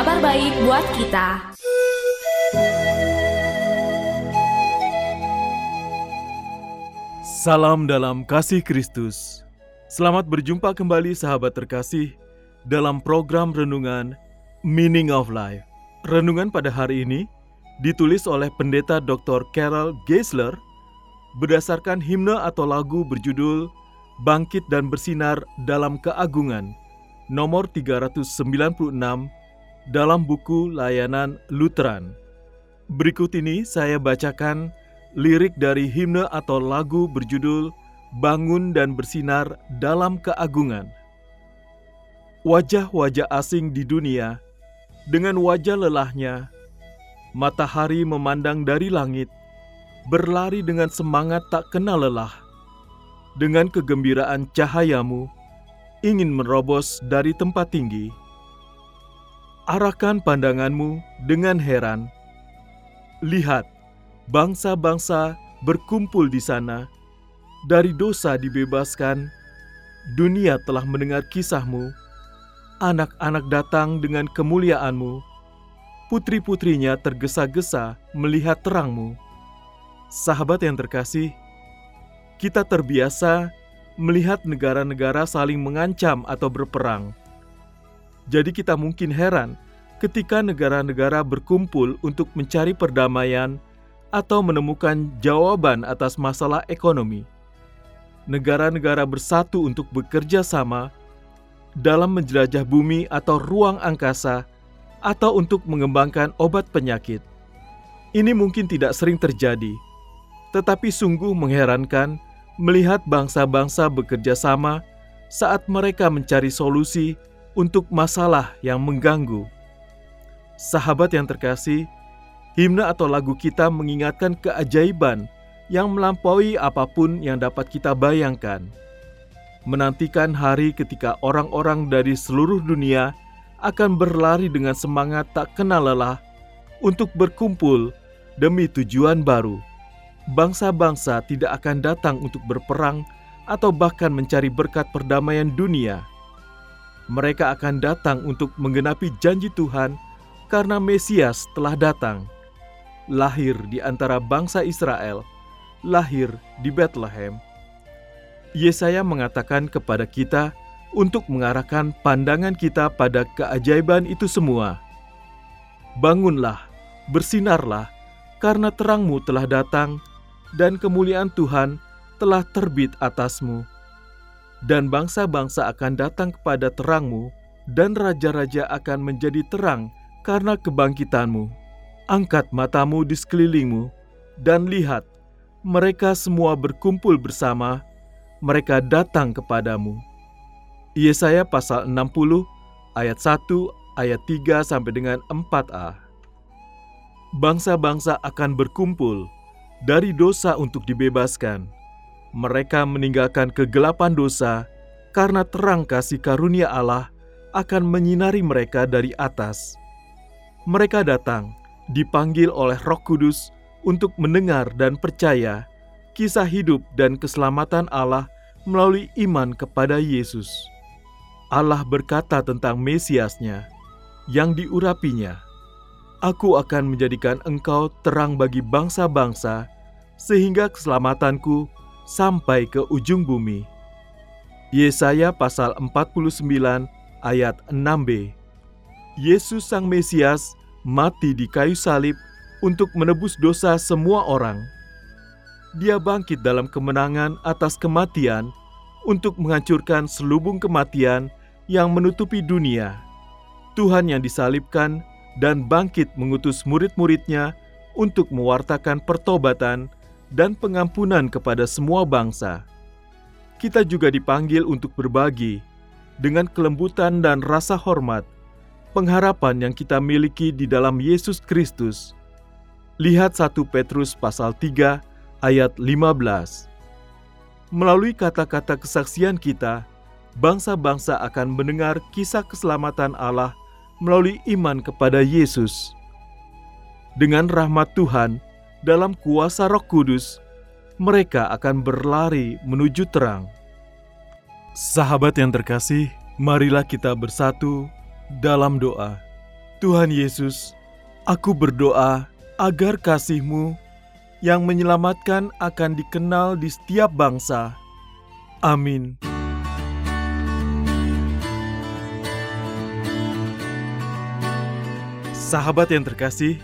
kabar baik buat kita Salam dalam kasih Kristus. Selamat berjumpa kembali sahabat terkasih dalam program renungan Meaning of Life. Renungan pada hari ini ditulis oleh pendeta Dr. Carol Geisler berdasarkan himne atau lagu berjudul Bangkit dan Bersinar dalam Keagungan nomor 396 dalam buku layanan Lutheran. Berikut ini saya bacakan lirik dari himne atau lagu berjudul Bangun dan Bersinar dalam Keagungan. Wajah-wajah asing di dunia, dengan wajah lelahnya, matahari memandang dari langit, berlari dengan semangat tak kenal lelah. Dengan kegembiraan cahayamu, ingin merobos dari tempat tinggi. Arahkan pandanganmu dengan heran. Lihat, bangsa-bangsa berkumpul di sana. Dari dosa dibebaskan, dunia telah mendengar kisahmu. Anak-anak datang dengan kemuliaanmu. Putri-putrinya tergesa-gesa melihat terangmu. Sahabat yang terkasih, kita terbiasa melihat negara-negara saling mengancam atau berperang. Jadi kita mungkin heran ketika negara-negara berkumpul untuk mencari perdamaian atau menemukan jawaban atas masalah ekonomi. Negara-negara bersatu untuk bekerja sama dalam menjelajah bumi atau ruang angkasa atau untuk mengembangkan obat penyakit. Ini mungkin tidak sering terjadi, tetapi sungguh mengherankan melihat bangsa-bangsa bekerja sama saat mereka mencari solusi untuk masalah yang mengganggu. Sahabat yang terkasih, himne atau lagu kita mengingatkan keajaiban yang melampaui apa pun yang dapat kita bayangkan. Menantikan hari ketika orang-orang dari seluruh dunia akan berlari dengan semangat tak kenal lelah untuk berkumpul demi tujuan baru. Bangsa-bangsa tidak akan datang untuk berperang atau bahkan mencari berkat perdamaian dunia. Mereka akan datang untuk menggenapi janji Tuhan karena Mesias telah datang lahir di antara bangsa Israel, lahir di Bethlehem. Yesaya mengatakan kepada kita untuk mengarahkan pandangan kita pada keajaiban itu semua. Bangunlah, bersinarlah, karena terangmu telah datang dan kemuliaan Tuhan telah terbit atasmu. Dan bangsa-bangsa akan datang kepada terangmu, dan raja-raja akan menjadi terang karena kebangkitanmu. Angkat matamu di sekelilingmu dan lihat, mereka semua berkumpul bersama, mereka datang kepadamu. Yesaya pasal 60 ayat 1 ayat 3 sampai dengan 4a. Bangsa-bangsa akan berkumpul dari dosa untuk dibebaskan. Mereka meninggalkan kegelapan dosa karena terang kasih karunia Allah akan menyinari mereka dari atas. Mereka datang dipanggil oleh Roh Kudus untuk mendengar dan percaya kisah hidup dan keselamatan Allah melalui iman kepada Yesus. Allah berkata tentang Mesiasnya yang diurapinya, Aku akan menjadikan engkau terang bagi bangsa-bangsa, sehingga keselamatanku sampai ke ujung bumi. Yesaya pasal 49 ayat 6b Yesus Sang Mesias mati di kayu salib untuk menebus dosa semua orang. Dia bangkit dalam kemenangan atas kematian untuk menghancurkan selubung kematian yang menutupi dunia. Tuhan yang disalibkan dan bangkit mengutus murid-muridnya untuk mewartakan pertobatan dan pengampunan kepada semua bangsa. Kita juga dipanggil untuk berbagi dengan kelembutan dan rasa hormat pengharapan yang kita miliki di dalam Yesus Kristus. Lihat 1 Petrus pasal 3 ayat 15. Melalui kata-kata kesaksian kita, bangsa-bangsa akan mendengar kisah keselamatan Allah melalui iman kepada Yesus. Dengan rahmat Tuhan, dalam kuasa Roh Kudus, mereka akan berlari menuju terang. Sahabat yang terkasih, marilah kita bersatu dalam doa. Tuhan Yesus, aku berdoa agar kasih-Mu yang menyelamatkan akan dikenal di setiap bangsa. Amin. Sahabat yang terkasih,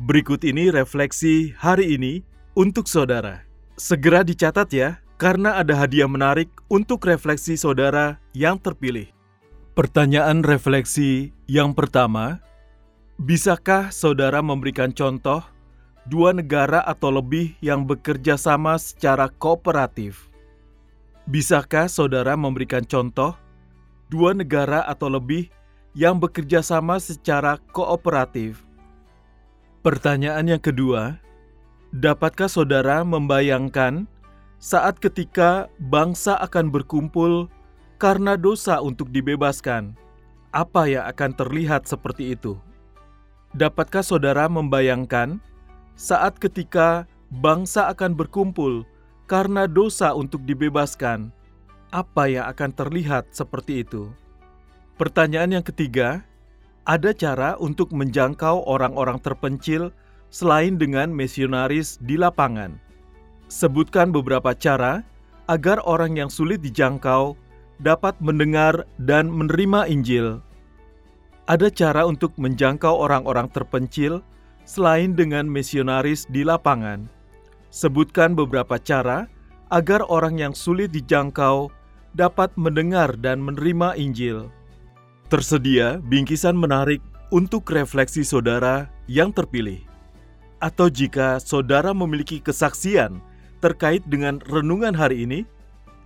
berikut ini refleksi hari ini untuk saudara. Segera dicatat ya, karena ada hadiah menarik untuk refleksi saudara yang terpilih. Pertanyaan refleksi yang pertama, bisakah saudara memberikan contoh dua negara atau lebih yang bekerja sama secara kooperatif? Bisakah saudara memberikan contoh dua negara atau lebih yang bekerja sama secara kooperatif. Pertanyaan yang kedua, dapatkah saudara membayangkan saat ketika bangsa akan berkumpul karena dosa untuk dibebaskan, apa yang akan terlihat seperti itu? Dapatkah saudara membayangkan saat ketika bangsa akan berkumpul karena dosa untuk dibebaskan, apa yang akan terlihat seperti itu? Pertanyaan yang ketiga, ada cara untuk menjangkau orang-orang terpencil selain dengan misionaris di lapangan. Sebutkan beberapa cara agar orang yang sulit dijangkau dapat mendengar dan menerima Injil. Ada cara untuk menjangkau orang-orang terpencil selain dengan misionaris di lapangan. Sebutkan beberapa cara agar orang yang sulit dijangkau dapat mendengar dan menerima Injil. Tersedia bingkisan menarik untuk refleksi saudara yang terpilih. Atau jika saudara memiliki kesaksian terkait dengan renungan hari ini,